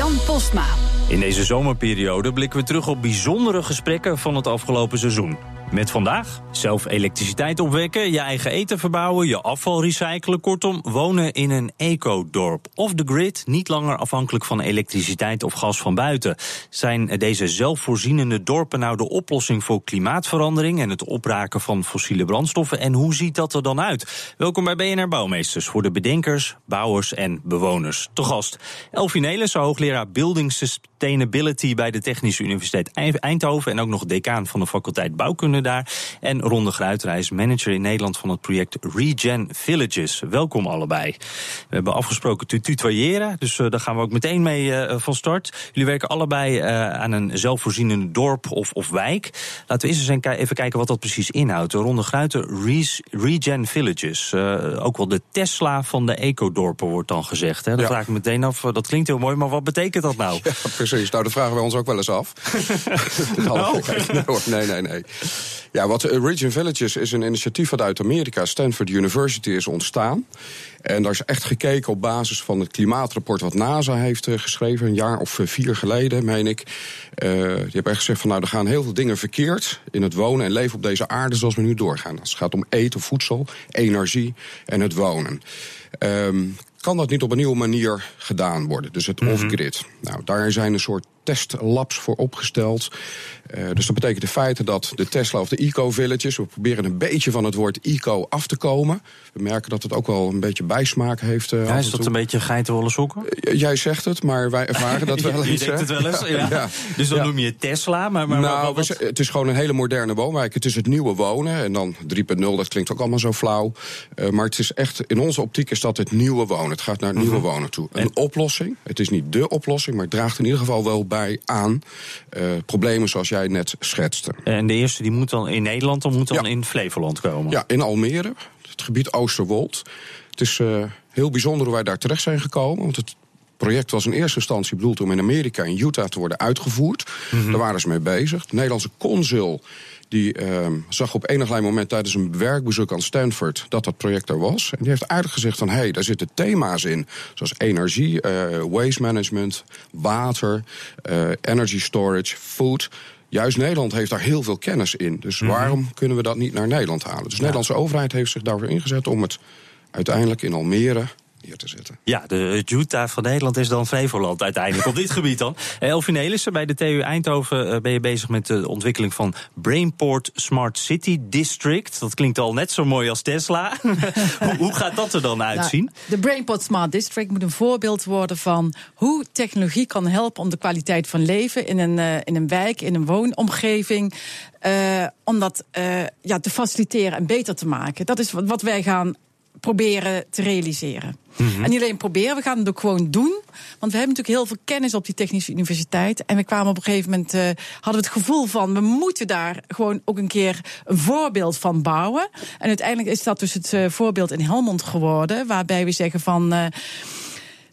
Jan Postma. In deze zomerperiode blikken we terug op bijzondere gesprekken van het afgelopen seizoen. Met vandaag zelf elektriciteit opwekken, je eigen eten verbouwen, je afval recyclen. Kortom, wonen in een ecodorp. Off the grid, niet langer afhankelijk van elektriciteit of gas van buiten. Zijn deze zelfvoorzienende dorpen nou de oplossing voor klimaatverandering en het opraken van fossiele brandstoffen? En hoe ziet dat er dan uit? Welkom bij BNR Bouwmeesters voor de bedenkers, bouwers en bewoners. Te gast Elfie Nelissen, hoogleraar Building Sustainability bij de Technische Universiteit Eindhoven en ook nog decaan van de faculteit Bouwkunde daar. En Ronde Gruitreis, manager in Nederland van het project Regen Villages. Welkom allebei. We hebben afgesproken te tutoyeren, dus uh, daar gaan we ook meteen mee uh, van start. Jullie werken allebei aan een zelfvoorzienend dorp of, of wijk. Laten we eerst eens even kijken wat dat precies inhoudt. Ronde Gruiten, Regen Villages. ook wel de Tesla van de ecodorpen wordt dan gezegd. Hè? Ja. vraag ik meteen af. Dat klinkt heel mooi, maar wat betekent dat nou? Ja, precies. Nou, dat vragen we ons ook wel eens af. oh. nee, nee, nee. Ja, wat Region Villages is een initiatief wat uit Amerika, Stanford University, is ontstaan. En daar is echt gekeken op basis van het klimaatrapport wat NASA heeft geschreven, een jaar of vier geleden, meen ik. Uh, die hebben echt gezegd van nou, er gaan heel veel dingen verkeerd in het wonen en leven op deze aarde zoals we nu doorgaan. Het gaat om eten, voedsel, energie en het wonen. Um, kan dat niet op een nieuwe manier gedaan worden? Dus het mm -hmm. off-grid. Nou, daar zijn een soort testlabs voor opgesteld. Uh, dus dat betekent in feite dat de Tesla of de eco-villages... we proberen een beetje van het woord eco af te komen. We merken dat het ook wel een beetje bijsmaak heeft. Uh, ja, is dat een beetje geitenwolle sokken? Uh, jij zegt het, maar wij ervaren dat wel eens. Je denkt het wel eens, ja. ja. Dus dan ja. noem je Tesla, maar... maar nou, wat... het is gewoon een hele moderne woonwijk. Het is het nieuwe wonen. En dan 3.0, dat klinkt ook allemaal zo flauw. maar het is echt, in onze optiek is dat het nieuwe wonen. Het gaat naar het nieuwe -hmm. wonen toe. Een en... oplossing. Het is niet dé oplossing, maar het draagt in ieder geval wel bij aan problemen zoals jij net schetste. En de eerste die moet dan in Nederland, dan moet dan ja. in Flevoland komen? Ja, in Almere, het gebied Oosterwold. Het is uh, heel bijzonder hoe wij daar terecht zijn gekomen. Want het project was in eerste instantie bedoeld om in Amerika, in Utah, te worden uitgevoerd. Mm -hmm. Daar waren ze mee bezig. De Nederlandse consul die uh, zag op enig moment tijdens een werkbezoek aan Stanford dat dat project er was. En die heeft aardig gezegd van hé, hey, daar zitten thema's in. Zoals energie, uh, waste management, water, uh, energy storage, food. Juist Nederland heeft daar heel veel kennis in. Dus mm -hmm. waarom kunnen we dat niet naar Nederland halen? Dus de ja. Nederlandse overheid heeft zich daarvoor ingezet om het uiteindelijk in Almere neer te zetten. Ja, de Utah van Nederland is dan Flevoland uiteindelijk op dit gebied dan. Elfie Nelissen, bij de TU Eindhoven ben je bezig met de ontwikkeling van Brainport Smart City District. Dat klinkt al net zo mooi als Tesla. hoe, hoe, gaat dat er dan uitzien? Nou, de Brainport Smart District moet een voorbeeld worden van hoe technologie kan helpen om de kwaliteit van leven in een, uh, in een wijk, in een woonomgeving, uh, om dat uh, ja, te faciliteren en beter te maken. Dat is wat, wat wij gaan proberen te realiseren. Mm -hmm. En niet alleen proberen, we gaan het ook gewoon doen. Want we hebben natuurlijk heel veel kennis op die Technische Universiteit. En we kwamen op een gegeven moment, uh, hadden we het gevoel van... we moeten daar gewoon ook een keer een voorbeeld van bouwen. En uiteindelijk is dat dus het uh, voorbeeld in Helmond geworden... waarbij we zeggen van... Uh,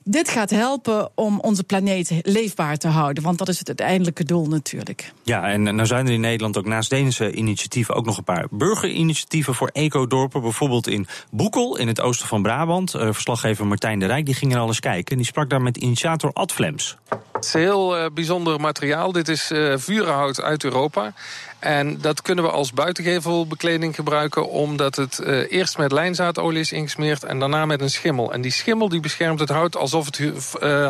dit gaat helpen om onze planeet leefbaar te houden. Want dat is het uiteindelijke doel natuurlijk. Ja, en nou zijn er in Nederland ook naast deze initiatieven... ook nog een paar burgerinitiatieven voor ecodorpen. Bijvoorbeeld in Boekel, in het oosten van Brabant. Uh, verslaggever Martijn de Rijk die ging er alles kijken. Die sprak daar met initiator Ad Flems. Het is heel uh, bijzonder materiaal. Dit is uh, vurenhout uit Europa. En dat kunnen we als buitengevelbekleding gebruiken... omdat het uh, eerst met lijnzaadolie is ingesmeerd en daarna met een schimmel. En die schimmel die beschermt het hout alsof het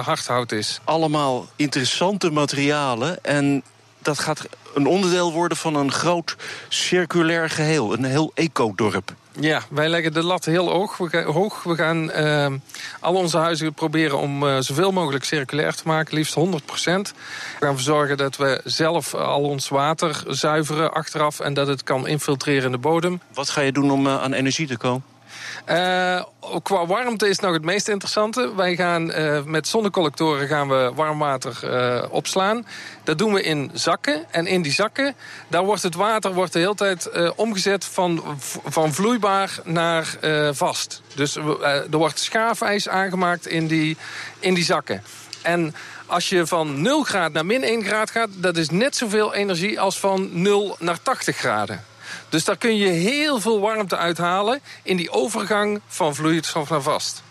hardhout is. Allemaal interessante materialen en dat gaat een onderdeel worden van een groot circulair geheel. Een heel ecodorp. Ja, wij leggen de lat heel hoog. We gaan, hoog. We gaan uh, al onze huizen proberen om uh, zoveel mogelijk circulair te maken, liefst 100 procent. We gaan zorgen dat we zelf al ons water zuiveren achteraf en dat het kan infiltreren in de bodem. Wat ga je doen om uh, aan energie te komen? Uh, qua warmte is nog het meest interessante. Wij gaan uh, met zonnecollectoren gaan we warm water uh, opslaan. Dat doen we in zakken. En in die zakken, daar wordt het water wordt de hele tijd omgezet van, van vloeibaar naar vast. Dus er wordt schaafijs aangemaakt in die, in die zakken. En als je van 0 graden naar min 1 graad gaat... dat is net zoveel energie als van 0 naar 80 graden. Dus daar kun je heel veel warmte uithalen... in die overgang van vloeistof naar vast.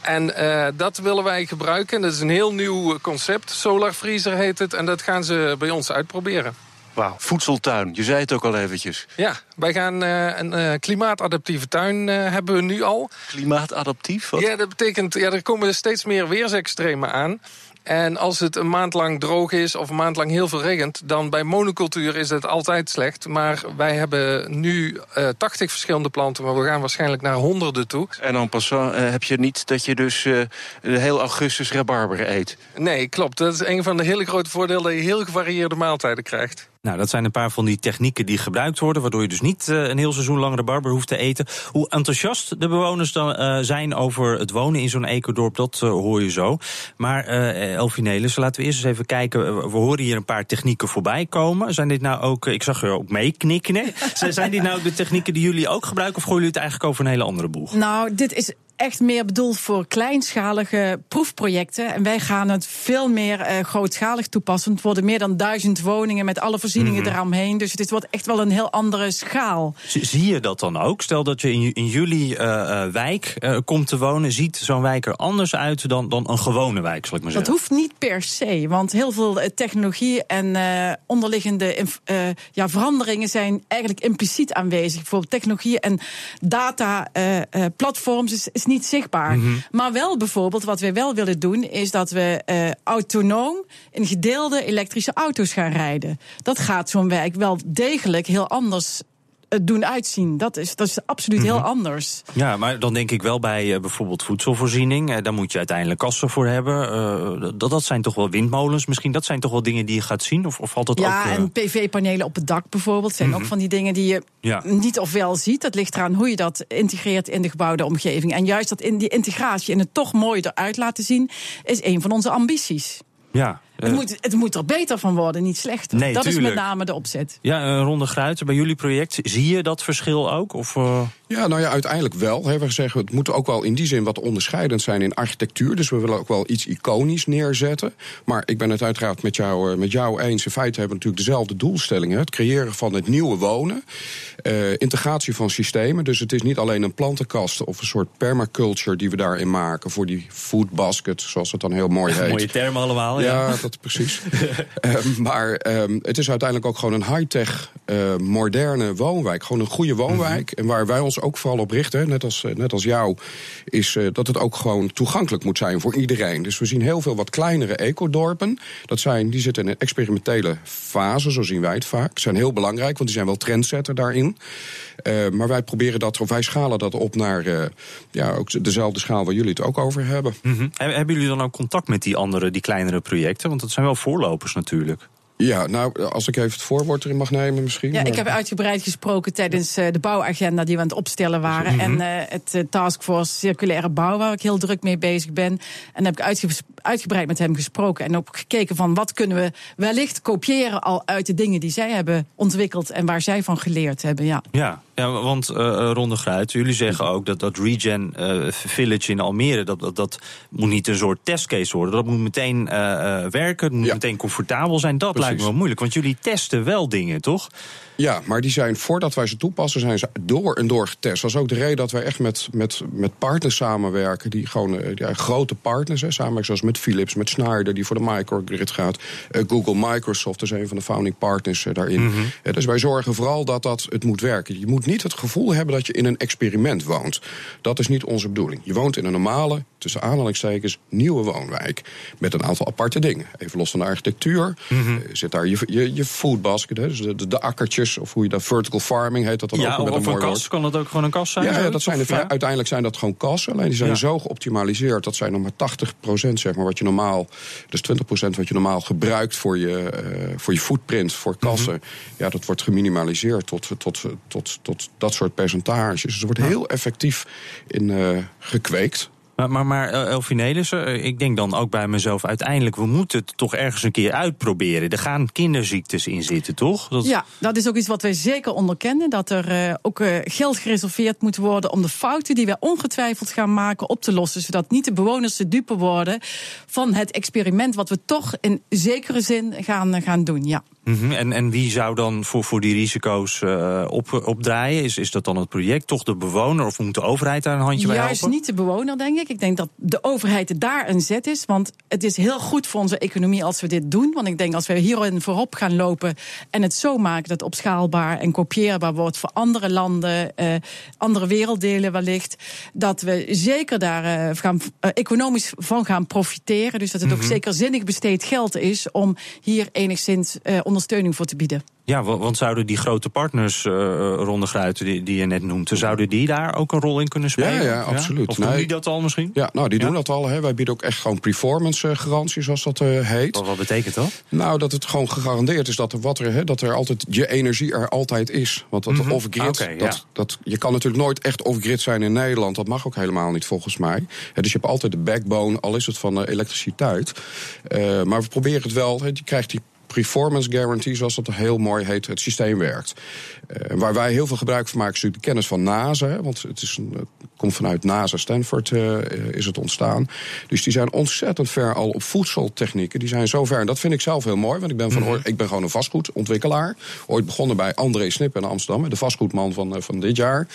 En uh, dat willen wij gebruiken. Dat is een heel nieuw concept. Solar Freezer heet het. En dat gaan ze bij ons uitproberen. Wauw, voedseltuin. Je zei het ook al eventjes. Ja, wij gaan uh, een uh, klimaatadaptieve tuin hebben we nu al. Klimaatadaptief? Wat? Ja, dat betekent, ja, er komen steeds meer weersextremen aan. En als het een maand lang droog is of een maand lang heel veel regent... dan bij monocultuur is het altijd slecht. Maar wij hebben nu uh, eh, 80 verschillende planten... maar we gaan waarschijnlijk naar honderden toe. En dan pas uh, heb je niet dat je dus uh, heel augustus rabarber eet? Nee, klopt. Dat is een van de hele grote voordelen... dat je heel gevarieerde maaltijden krijgt. Nou, dat zijn een paar van die technieken die gebruikt worden, waardoor je dus niet uh, een heel seizoen lang de barber hoeft te eten. Hoe enthousiast de bewoners dan uh, zijn over het wonen in zo'n ecodorp, dat uh, hoor je zo. Maar Elfinelis, laten we eerst eens even kijken. We horen hier een paar technieken voorbij komen. Zijn dit nou ook, ik zag je ook meeknikken. zijn dit nou de technieken die jullie ook gebruiken, of gooien jullie het eigenlijk over een hele andere boeg? Nou, dit is echt meer bedoeld voor kleinschalige proefprojecten. En wij gaan het veel meer uh, grootschalig toepassen. Het worden meer dan duizend woningen met alle voorzieningen mm eromheen. Dus het wordt echt wel een heel andere schaal. Zie je dat dan ook? Stel dat je in, in jullie uh, wijk uh, komt te wonen. Ziet zo'n wijk er anders uit dan, dan een gewone wijk, zal ik maar zeggen? Dat hoeft niet per se. Want heel veel technologie en onderliggende ja, veranderingen zijn eigenlijk impliciet aanwezig. Bijvoorbeeld technologie en data platforms is, is niet zichtbaar. Mhm. Maar wel bijvoorbeeld, wat we wel willen doen, is dat we uh, autonoom in gedeelde elektrische auto's gaan rijden. Dat gaat zo'n werk wel degelijk heel anders het doen uitzien. Dat is, dat is absoluut heel mhm. anders. Ja, maar dan denk ik wel bij uh, bijvoorbeeld voedselvoorziening. Uh, daar moet je uiteindelijk kassen voor hebben. Uh, dat, dat zijn toch wel windmolens misschien? Dat zijn toch wel dingen die je gaat zien? Of, of valt dat ja, ook... Ja, en PV-panelen op het dak bijvoorbeeld... zijn ook mhm. van die dingen die je ja. niet of wel ziet. Dat ligt eraan hoe je dat integreert in de gebouwde omgeving. En juist dat in die integratie en het toch mooi eruit laten zien... is een van onze ambities. Ja, het, moet, het moet er beter van worden, niet slechter. Nee, dat is met name de opzet. Ja, Ronde Gruiten, bij jullie project, zie je dat verschil ook? Of, uh... Ja, nou ja, uiteindelijk wel. We zeggen, het moet ook wel in die zin wat onderscheidend zijn in architectuur. Dus we willen ook wel iets iconisch neerzetten. Maar ik ben het uiteraard met jou, eh, met jou eens. In feite hebben we natuurlijk dezelfde doelstellingen. Het creëren van het nieuwe wonen. Uh, integratie van systemen. Dus het is niet alleen een plantenkast of een soort permaculture die we daarin maken. Voor die food basket, zoals het dan heel mooi heet. Mooie termen allemaal, ja. Ja, dat precies. um, maar um, het is uiteindelijk ook gewoon een high-tech, moderne woonwijk. Gewoon een goede woonwijk. Mhm. En waar wij ons ook vooral op richten, net als, eh, net als jou, is uh, dat het ook gewoon toegankelijk moet zijn voor iedereen. Dus we zien heel veel wat kleinere ecodorpen. Dat zijn, die zitten in een experimentele fase, zo zien wij het vaak. Zijn heel belangrijk, want die zijn wel trendsetter daarin. Uh, maar wij proberen dat, of wij schalen dat op naar ja, ook dezelfde schaal waar jullie het ook over hebben. -hmm. Hebben jullie dan ook contact met die andere, die kleinere projecten? Want dat zijn wel voorlopers natuurlijk. Ja, nou, als ik even het voorwoord erin mag nemen misschien. Ja, ik heb uitgebreid gesproken tijdens uh, de bouwagenda die we aan het opstellen waren. Mm -hmm. En uh, het uh, Taskforce Circulaire Bouw, waar ik heel druk mee bezig ben. En heb ik uitge uitgebreid met hem gesproken. En ook gekeken van wat kunnen we wellicht kopiëren al uit de dingen die zij hebben ontwikkeld. En waar zij van geleerd hebben, ja. Ja, ja, want uh, Ronde Gruit, jullie zeggen ook dat dat Regen uh, Village in Almere, dat, dat, dat moet niet een soort testcase worden. Dat moet meteen uh, werken, het moet ja. meteen comfortabel zijn. Dat Precies. lijkt me wel moeilijk, want jullie testen wel dingen, toch? Ja, maar die zijn voordat wij ze toepassen, zijn ze door en door getest. Dat is ook de reden dat wij echt met, met, met partners samenwerken. Die gewoon ja, grote partners, hè, samenwerken zoals met Philips, met Schneider, die voor de microgrid gaat. Uh, Google, Microsoft is een van de founding partners uh, daarin. Mm -hmm. uh, dus wij zorgen vooral dat dat het moet werken. Je moet niet het gevoel hebben dat je in een experiment woont. Dat is niet onze bedoeling. Je woont in een normale tussen aanhalingstekens, nieuwe woonwijk. Met een aantal aparte dingen. Even los van de architectuur. Mhm. eh, zit daar je, je, je foodbasket, hè, dus de, de, de akkertjes, of hoe je dat vertical farming heet dat dan Ja, ook met of een een woord. Kan dat ook gewoon een kast zijn? Ja, dat zijn de, Of- ja? uiteindelijk zijn dat gewoon kassen. Alleen die zijn zo geoptimaliseerd. Dat zijn nog maar 80% zeg maar, wat je normaal. Dus 20% wat je normaal gebruikt voor je, eh, voor je footprint, voor kassen. Mhm. Ja, dat wordt geminimaliseerd tot, tot, tot, tot dat soort percentages. Dus er wordt heel effectief in eh, gekweekt. Maar, maar, maar eh, ik denk dan ook bij mezelf... uiteindelijk, we moeten het toch ergens een keer uitproberen. Er gaan kinderziektes in zitten, toch? Dat... Ja, dat is ook iets wat wij zeker onderkennen. Dat er eh, ook eh, geld gereserveerd moet worden om de fouten die wij ongetwijfeld gaan maken op te lossen. Zodat niet de bewoners de dupe worden van het experiment wat we toch in zekere zin gaan, gaan doen. Ja. Mhm, En, en wie zou dan voor, voor die risico's eh, op, opdraaien? Is, is dat dan het project, toch de bewoner? Of moet de overheid daar een handje bij Juist helpen? niet de bewoner, denk ik. Ik denk dat de overheid daar een zet is. Want het is heel goed voor onze economie als we dit doen. Want ik denk als we hierin voorop gaan lopen en het zo maken dat het opschaalbaar en kopieerbaar wordt voor andere landen, eh, andere werelddelen wellicht, dat we zeker daar eh, gaan, economisch van gaan profiteren. Dus dat het ook Mhm. zeker zinnig besteed geld is om hier enigszins eh, ondersteuning voor te bieden. Ja, wa- want zouden die grote partners, eh Ronde Gruiten, die, die je net noemde... zouden die daar ook een rol in kunnen spelen? Ja, ja, absoluut. Of doen Nee. die dat al misschien? Ja, nou, die Ja? doen dat al. Hè. Wij bieden ook echt gewoon performance eh, garantie, zoals dat eh, heet. Wat, wat betekent dat? Nou, dat het gewoon gegarandeerd is dat er, wat er, hè, dat er altijd je energie er altijd is. Want dat Mhm. off-grid, ja. dat, dat, je kan natuurlijk nooit echt off-grid zijn in Nederland. Dat mag ook helemaal niet volgens mij. Hè, dus je hebt altijd de backbone, al is het van eh, elektriciteit. Eh, maar we proberen het wel. Hè, je krijgt die performance guarantee, zoals dat heel mooi heet, het systeem werkt. Eh, waar wij heel veel gebruik van maken is natuurlijk de kennis van NASA. hè, Want het, is een, het komt vanuit NASA Stanford eh, eh, is het ontstaan. Dus die zijn ontzettend ver al op voedseltechnieken. Die zijn zo ver. En dat vind ik zelf heel mooi. Want ik ben, van, oor- ik ben gewoon een vastgoedontwikkelaar. Ooit begonnen bij André Snip in Amsterdam. De vastgoedman van, van dit jaar.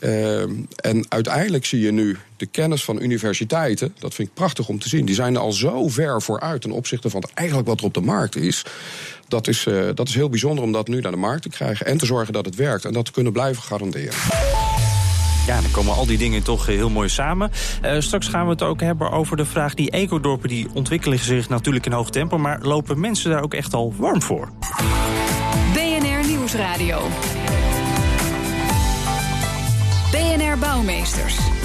Ehm, en uiteindelijk zie je nu de kennis van universiteiten. Dat vind ik prachtig om te zien. Die zijn er al zo ver vooruit ten opzichte van eigenlijk wat er op de markt is. Dat is, eh, dat is heel bijzonder om dat nu naar de markt te krijgen. En te zorgen dat het werkt. En dat te kunnen blijven garanderen. Ja, dan komen al die dingen toch eh, heel mooi samen. Eh, straks gaan we het ook hebben over de vraag... die ecodorpen die ontwikkelen zich natuurlijk in hoog tempo... maar lopen mensen daar ook echt al warm voor? BNR Nieuwsradio. BNR Bouwmeesters.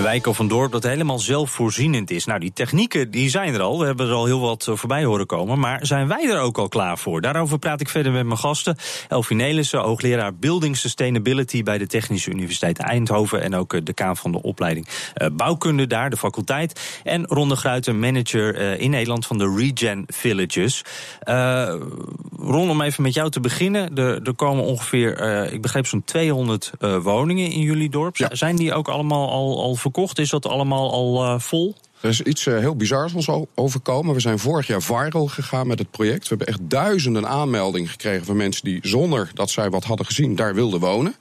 Een wijk of een dorp dat helemaal zelfvoorzienend is. Nou, die technieken die zijn er al. We hebben er al heel wat eh, voorbij horen komen. Maar zijn wij er ook al klaar voor? Daarover praat ik verder met mijn gasten. Elfie Nelissen, hoogleraar Building Sustainability... bij de Technische Universiteit Eindhoven... en ook eh, decaan van de opleiding eh, bouwkunde daar, de faculteit. En Ron de Gruiten, manager in Nederland van de Regen Villages. Eh, Ron, om even met jou te beginnen. Er, er komen ongeveer, ik begreep zo'n 200 eh, woningen in jullie dorp. Ja. Zijn die ook allemaal al, al verkocht? Is dat allemaal al eh, vol? Er is iets eh, heel bizars ons overkomen. We zijn vorig jaar viral gegaan met het project. We hebben echt duizenden aanmeldingen gekregen van mensen die zonder dat zij wat hadden gezien daar wilden wonen.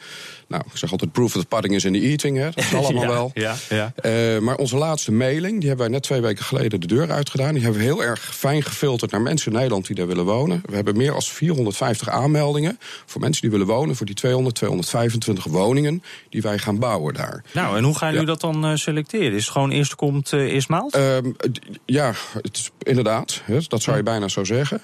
Nou, ik zeg altijd proof of the pudding is in the eating. Hè. Dat is allemaal Ja, wel. ja, ja. Eh, maar onze laatste mailing, die hebben wij net twee weken geleden de deur uitgedaan. Die hebben we heel erg fijn gefilterd naar mensen in Nederland die daar willen wonen. We hebben meer dan 450 aanmeldingen voor mensen die willen wonen. Voor die 200, 225 woningen die wij gaan bouwen daar. Nou, en hoe gaan jullie dat dan eh, selecteren? Is het gewoon eerst komt, eh, eerst maalt? Ehm, ja, het is, inderdaad. hè, Dat zou je bijna zo zeggen.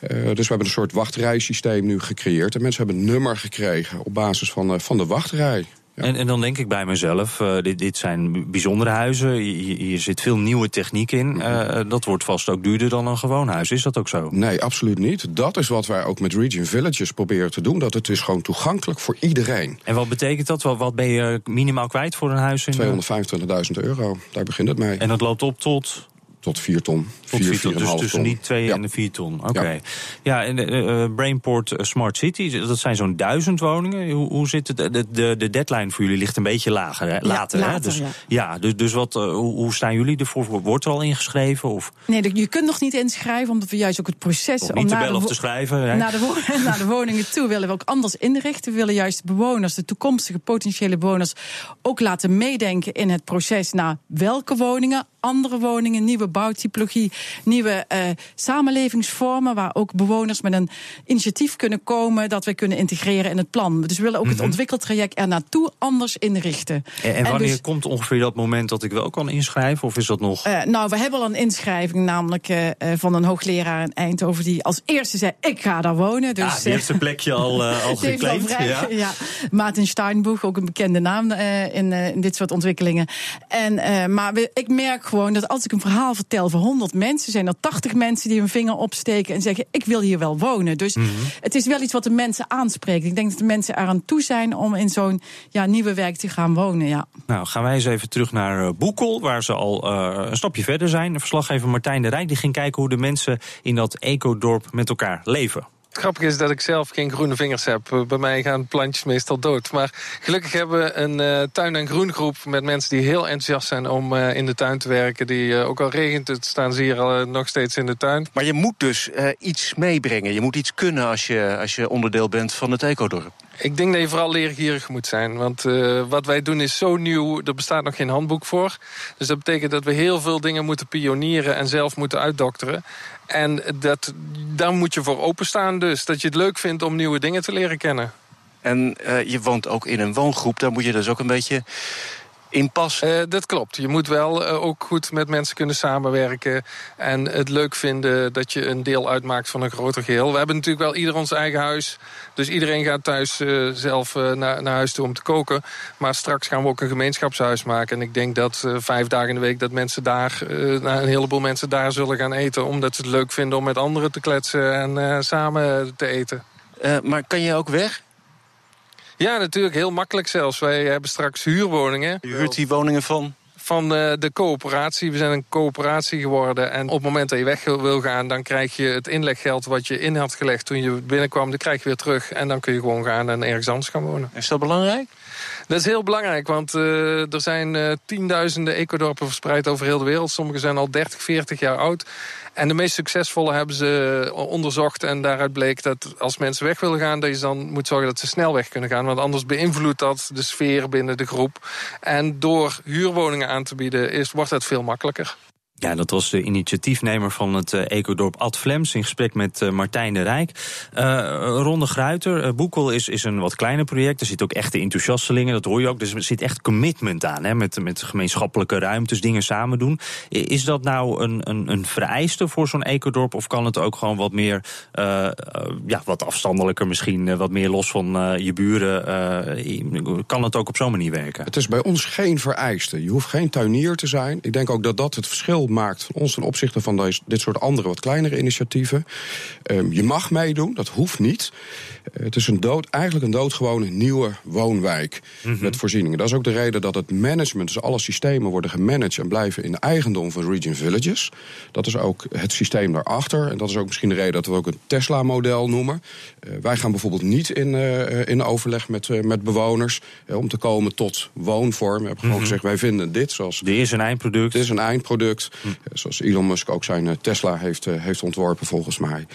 Eh, dus we hebben een soort wachtrijsysteem nu gecreëerd. En mensen hebben een nummer gekregen op basis van, eh, van de wachtrij. Ja. En, en dan denk ik bij mezelf, eh, dit, dit zijn bijzondere huizen. Hier, hier zit veel nieuwe techniek in. Eh, dat wordt vast ook duurder dan een gewoon huis. Is dat ook zo? Nee, absoluut niet. Dat is wat wij ook met Region Villages proberen te doen. Dat het is gewoon toegankelijk voor iedereen. En wat betekent dat? Wat, wat ben je minimaal kwijt voor een huis? In, eh, 225.000 euro, daar begint het mee. En dat loopt op tot? Tot 4 ton. Tot 4 ton. Dus 4,5 tussen die 2 Ja. en de 4 ton. Oké. Ja. Ja. en de, eh, Brainport eh, Smart City, dat zijn zo'n duizend woningen. Hoe, hoe zit het? De, de, de deadline voor jullie ligt een beetje lager, hè? later. hè? later, Dus, ja. ja, dus, dus wat, eh, hoe, hoe staan jullie ervoor? Wordt er al ingeschreven? Of Nee, je kunt nog niet inschrijven, omdat we juist ook het proces... om niet te naar bellen de of te schrijven? hè? Naar de, naar de woningen toe willen we ook anders inrichten. We willen juist de bewoners, de toekomstige potentiële bewoners, ook laten meedenken in het proces naar welke woningen, andere woningen, nieuwe bouwtypologie, nieuwe uh, samenlevingsvormen. Waar ook bewoners met een initiatief kunnen komen dat we kunnen integreren in het plan. Dus we willen ook het mhm. ontwikkeltraject er naartoe anders inrichten. En, en wanneer dus- komt ongeveer dat moment dat ik wel kan inschrijven? Of is dat nog. Uh, nou, we hebben al een inschrijving, namelijk uh, van een hoogleraar in Eindhoven. die als eerste zei: Ik ga daar wonen. Dus, ja, die heeft zijn plekje al, al geclaimd. Ja. ja. Maarten Steinboeg, ook een bekende naam in, in dit soort ontwikkelingen. En, maar ik merk gewoon dat als ik een verhaal vertel van 100 mensen, zijn er 80 mensen die hun vinger opsteken en zeggen: Ik wil hier wel wonen. Dus mhm. het is wel iets wat de mensen aanspreekt. Ik denk dat de mensen eraan toe zijn om in zo'n ja, nieuwe wijk te gaan wonen. Ja. Nou, gaan wij eens even terug naar eh, Boekel, waar ze al uh, een stapje verder zijn. Verslaggever Martijn de Rijk die ging kijken hoe de mensen in dat ecodorp met elkaar leven. Het grappige is dat ik zelf geen groene vingers heb. Eh, bij mij gaan plantjes meestal dood. Maar gelukkig hebben we een uh, tuin- en groengroep met mensen die heel enthousiast zijn om uh, in de tuin te werken. Die, ook al regent het, staan ze hier nog steeds in de tuin. Maar je moet dus iets meebrengen. Je moet iets kunnen als je, als je onderdeel bent van het ecodorp. Ik denk dat je vooral leergierig moet zijn. Want uh, wat wij doen is zo nieuw, er bestaat nog geen handboek voor. Dus dat betekent dat we heel veel dingen moeten pionieren en zelf moeten uitdokteren. En dat, daar moet je voor openstaan dus. Dat je het leuk vindt om nieuwe dingen te leren kennen. En uh, je woont ook in een woongroep, daar moet je dus ook een beetje inpas. Uh, dat klopt. Je moet wel uh, ook goed met mensen kunnen samenwerken. En het leuk vinden dat je een deel uitmaakt van een groter geheel. We hebben natuurlijk wel ieder ons eigen huis. Dus iedereen gaat thuis uh, zelf naar, naar huis toe om te koken. Maar straks gaan we ook een gemeenschapshuis maken. En ik denk dat vijf dagen in de week dat mensen daar, nou, een heleboel mensen daar zullen gaan eten. Omdat ze het leuk vinden om met anderen te kletsen en samen te eten. maar kan je ook weg? Ja, natuurlijk. Heel makkelijk zelfs. Wij hebben straks huurwoningen. Je huurt die woningen van? Van de, eh, de coöperatie. We zijn een coöperatie geworden. En op het moment dat je weg wil gaan... dan krijg je het inleggeld wat je in had gelegd toen je binnenkwam. Dat krijg je weer terug. En dan kun je gewoon gaan en ergens anders gaan wonen. Is dat belangrijk? Dat is heel belangrijk, want uh, er zijn uh, tienduizenden ecodorpen verspreid over heel de wereld. Sommige zijn al 30, 40 jaar oud. En de meest succesvolle hebben ze onderzocht. En daaruit bleek dat als mensen weg willen gaan... dat je dan moet zorgen dat ze snel weg kunnen gaan. Want anders beïnvloedt dat de sfeer binnen de groep. En door huurwoningen aan te bieden is, wordt dat veel makkelijker. Ja, dat was de initiatiefnemer van het uh, ecodorp Ad Flems in gesprek met uh, Martijn de Rijk. Uh, Ronde Gruiter, Boekel is, is een wat kleiner project. Er zitten ook echte enthousiastelingen, dat hoor je ook. Dus er zit echt commitment aan, hè, met, met gemeenschappelijke ruimtes, dingen samen doen. Is dat nou een, een, een vereiste voor zo'n ecodorp? Of kan het ook gewoon wat meer, ja, wat afstandelijker misschien, wat meer los van je buren? kan het ook op zo'n manier werken? Het is bij ons geen vereiste. Je hoeft geen tuinier te zijn. Ik denk ook dat dat het verschil maakt van ons ten opzichte van deze, dit soort andere, wat kleinere initiatieven. Um, je mag meedoen, dat hoeft niet. Uh, het is een dood, eigenlijk een doodgewone nieuwe woonwijk mm -hmm. met voorzieningen. Dat is ook de reden dat het management, dus alle systemen worden gemanaged en blijven in de eigendom van Region Villages. Dat is ook het systeem daarachter. En dat is ook misschien de reden dat we ook een Tesla-model noemen. Uh, wij gaan bijvoorbeeld niet in, uh, in overleg met, met bewoners om te komen tot woonvorm. We hebben gewoon mm -hmm. gezegd, wij vinden dit zoals. Dit is een eindproduct. Dit is een eindproduct. Hm. Zoals Elon Musk ook zijn eh, Tesla heeft, eh, heeft ontworpen, volgens mij.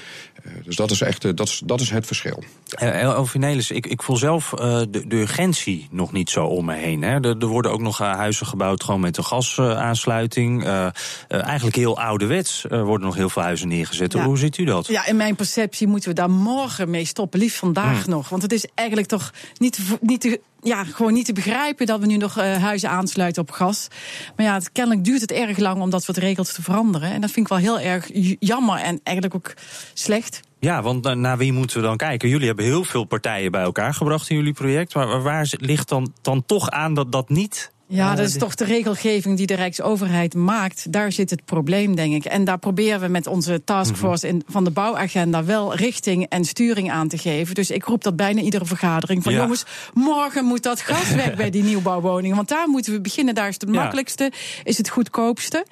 Eh, dus dat is echt dat is, dat is het verschil. Elfinelis, ik, ik voel zelf de, de, urgentie nog niet zo om me heen. Hè. Er, er worden ook nog huizen gebouwd gewoon met een gasaansluiting. Uh, eigenlijk heel ouderwets worden nog heel veel huizen neergezet. Ja. Hoe ziet u dat? Ja, in mijn perceptie moeten we daar morgen mee stoppen. Liefst vandaag hmm. nog. Want het is eigenlijk toch niet, niet te ja, gewoon niet te begrijpen dat we nu nog uh, huizen aansluiten op gas. Maar ja, het, kennelijk duurt het erg lang om dat soort regels te veranderen. En dat vind ik wel heel erg jammer en eigenlijk ook slecht. Ja, want naar wie moeten we dan kijken? Jullie hebben heel veel partijen bij elkaar gebracht in jullie project. Maar waar ligt dan, dan toch aan dat dat niet ja, dat is toch de regelgeving die de Rijksoverheid maakt. Daar zit het probleem, denk ik. En daar proberen we met onze taskforce in, van de bouwagenda wel richting en sturing aan te geven. Dus ik roep dat bijna iedere vergadering. Van jongens, morgen moet dat gas weg bij die nieuwbouwwoningen. Want daar moeten we beginnen. Daar is het makkelijkste, is het goedkoopste.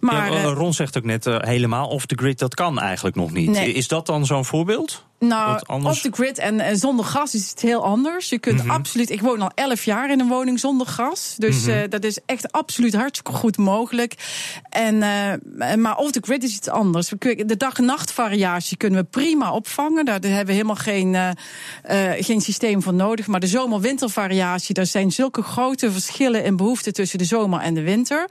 Maar, ja, Ron zegt ook net, uh, helemaal off the grid, dat kan eigenlijk nog niet. Nee. Is dat dan zo'n voorbeeld? Nou, off the grid en, en zonder gas is het heel anders. Je kunt Mhm. absoluut. Ik woon al 11 jaar in een woning zonder gas. Dus Mhm. eh, dat is echt absoluut hartstikke goed mogelijk. En, eh, maar off the grid is iets anders. We De dag-nacht variatie kunnen we prima opvangen. Daar hebben we helemaal geen, eh, geen systeem voor nodig. Maar de zomer-winter variatie, daar zijn zulke grote verschillen in behoeften tussen de zomer en de winter.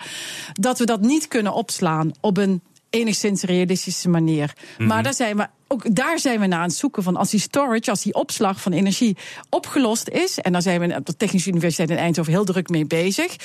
Dat we dat niet kunnen opslaan op een enigszins realistische manier. Mhm. Maar daar zijn we ook daar zijn we naar aan het zoeken van als die storage, als die opslag van energie opgelost is. En daar zijn we op de Technische Universiteit in Eindhoven heel druk mee bezig.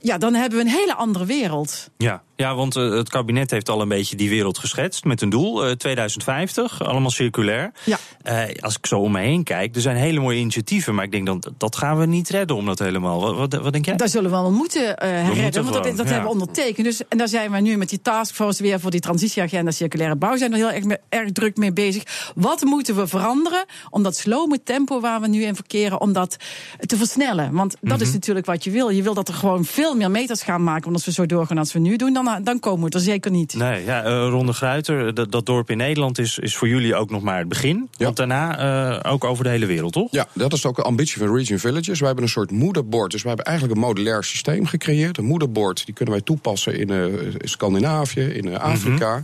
Ja, dan hebben we een hele andere wereld. Ja, ja want eh, het kabinet heeft al een beetje die wereld geschetst met een doel, eh, 2050, allemaal circulair. Ja. Eh, als ik zo om me heen kijk, er zijn hele mooie initiatieven, maar ik denk dan dat gaan we niet redden om dat helemaal. Wat, wat, wat denk jij? Daar zullen we wel moeten eh redden, moeten want dat, gewoon, dat ja. hebben we ondertekend. Dus, en daar zijn we nu met die taskforce weer voor die transitieagenda circulaire bouw zijn we heel erg, druk mee bezig. Wat moeten we veranderen om dat slome tempo waar we nu in verkeren, om dat te versnellen? Want dat Mhm. is natuurlijk wat je wil. Je wil dat er gewoon veel meer meters gaan maken. Want als we zo doorgaan als we nu doen, dan, dan komen we er zeker niet. Nee, ja, eh, Ronde Gruiter, dat, dat dorp in Nederland is, is voor jullie ook nog maar het begin. Want daarna eh, ook over de hele wereld, toch? Ja, dat is ook de ambitie van Region Villages. Wij hebben een soort moederbord. Dus wij hebben eigenlijk een modulair systeem gecreëerd. Een moederbord die kunnen wij toepassen in eh, Scandinavië, in eh, Afrika.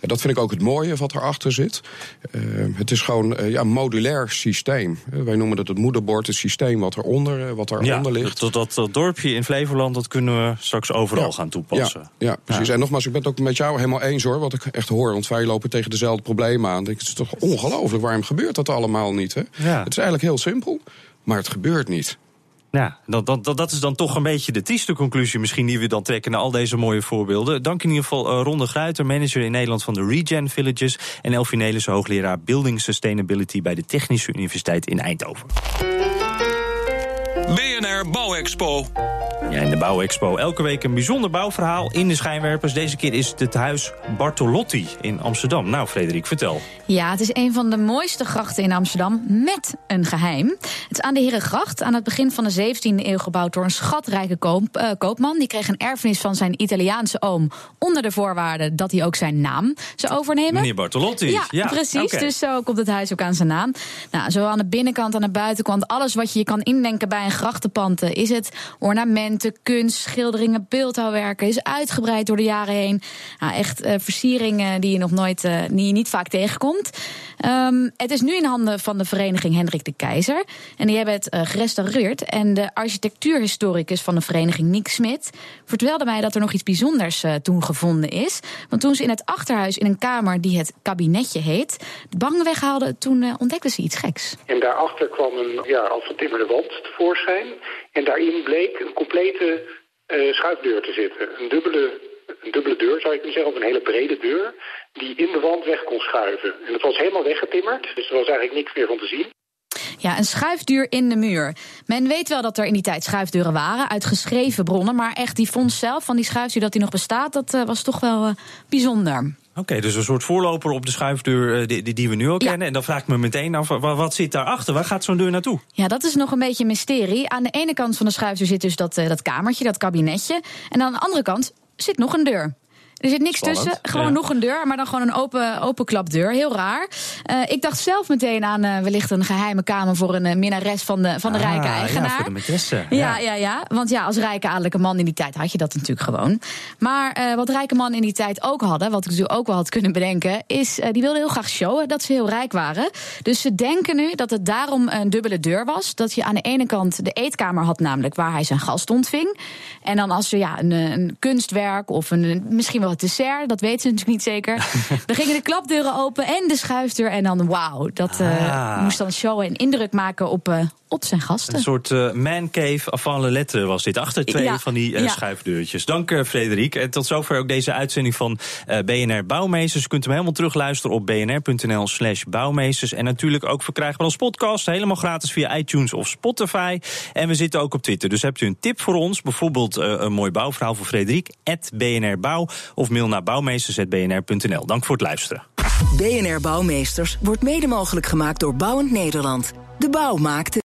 En dat vind ik ook het mooie wat erachter zit. Eh, het is gewoon eh, ja, een modulair systeem. Eh, wij noemen dat het moederbord, het systeem wat eronder, eh, wat eronder ligt. Dat, dat, dat dorpje in Flevoland, dat kunnen we straks overal Ja. gaan toepassen. Ja, ja precies. En nogmaals, ik ben het ook met jou helemaal eens hoor. Wat ik echt hoor. Want wij lopen tegen dezelfde problemen aan. Het is toch ongelooflijk. Waarom gebeurt dat allemaal niet? Hè? Ja. Het is eigenlijk heel simpel. Maar het gebeurt niet. Ja, dat, dat, dat, dat is dan toch een beetje de trieste conclusie misschien die we dan trekken naar al deze mooie voorbeelden. Dank in ieder geval eh, Ronde Gruiter, manager in Nederland van de Regen Villages. En Elfie Nelissen, hoogleraar Building Sustainability bij de Technische Universiteit in Eindhoven. BNR Bouwexpo. Ja, in de Bouwexpo elke week een bijzonder bouwverhaal in de schijnwerpers. Deze keer is het het huis Bartolotti in Amsterdam. Nou, Frederik, vertel. Ja, het is een van de mooiste grachten in Amsterdam met een geheim. Het is aan de Herengracht, aan het begin van de 17e eeuw gebouwd door een schatrijke koop- eh, koopman. Die kreeg een erfenis van zijn Italiaanse oom onder de voorwaarde dat hij ook zijn naam zou overnemen. Meneer Bartolotti. Ja, precies. Dus zo komt het huis ook aan zijn naam. Nou, zowel aan de binnenkant aan de buitenkant, alles wat je je kan indenken bij een grachtenpand. Eh, Is het ornamenten, kunst, schilderingen, beeldhouwwerken. Is uitgebreid door de jaren heen. Nou, echt eh, versieringen die je nog nooit, eh, die je niet vaak tegenkomt. Ehm, het is nu in handen van de vereniging Hendrik de Keizer. En die hebben het eh, gerestaureerd. En de architectuurhistoricus van de vereniging, Nick Smit, vertelde mij dat er nog iets bijzonders toen gevonden is. Want toen ze in het achterhuis in een kamer die het kabinetje heet, de bank weghaalden, toen ontdekten ze iets geks. En daarachter kwam een ja, als vertimmerde wand tevoorschijn. En daarin bleek een complete eh, schuifdeur te zitten. Een dubbele, een dubbele deur zou je kunnen zeggen, of een hele brede deur. Die in de wand weg kon schuiven. En dat was helemaal weggetimmerd. Dus er was eigenlijk niks meer van te zien. Ja, een schuifdeur in de muur. Men weet wel dat er in die tijd schuifdeuren waren, uit geschreven bronnen. Maar echt die vondst zelf van die schuifdeur dat die nog bestaat, dat eh, was toch wel eh, bijzonder. Oké, dus een soort voorloper op de schuifdeur eh, die, die, we nu al Ja. kennen. En dan vraag ik me meteen af, wa- wat, zit daarachter? Waar gaat zo'n deur naartoe? Ja, dat is nog een beetje een mysterie. Aan de ene kant van de schuifdeur zit dus dat, eh, dat kamertje, dat kabinetje. En aan de andere kant zit nog een deur. Er zit niks Spannend, tussen, gewoon ja. nog een deur, maar dan gewoon een open, open klapdeur. Heel raar. Eh, ik dacht zelf meteen aan eh, wellicht een geheime kamer voor een eh, minnares van de, van de Ah, rijke Ja, eigenaar. voor de. Ja, ja, ja. Want ja, als rijke adellijke man in die tijd had je dat natuurlijk gewoon. Maar wat rijke mannen in die tijd ook hadden, wat ik natuurlijk ook wel had kunnen bedenken, is die wilden heel graag showen dat ze heel rijk waren. Dus ze denken nu dat het daarom een dubbele deur was. Dat je aan de ene kant de eetkamer had, namelijk waar hij zijn gast ontving. En dan als er ja, een, een kunstwerk of een, misschien wel het dessert, dat weten ze natuurlijk niet zeker. dan gingen de klapdeuren open en de schuifdeur. En dan wauw, dat eh, Ah. moest dan showen en indruk maken op, eh, op zijn gasten. Een soort eh man cave avant la lettre was dit. Achter twee Ja, van die eh, ja. schuifdeurtjes. Dank eh, Frederik. En tot zover ook deze uitzending van eh, BNR Bouwmeesters. U kunt hem helemaal terugluisteren op bnr.nl slash bouwmeesters. En natuurlijk ook verkrijgbaar als podcast. Helemaal gratis via iTunes of Spotify. En we zitten ook op Twitter. Dus hebt u een tip voor ons? Bijvoorbeeld eh, een mooi bouwverhaal voor Frederik. BNR Bouw. Of mail naar bouwmeesters.bnr.nl. Dank voor het luisteren. BNR Bouwmeesters wordt mede mogelijk gemaakt door Bouwend Nederland. De bouw maakt het.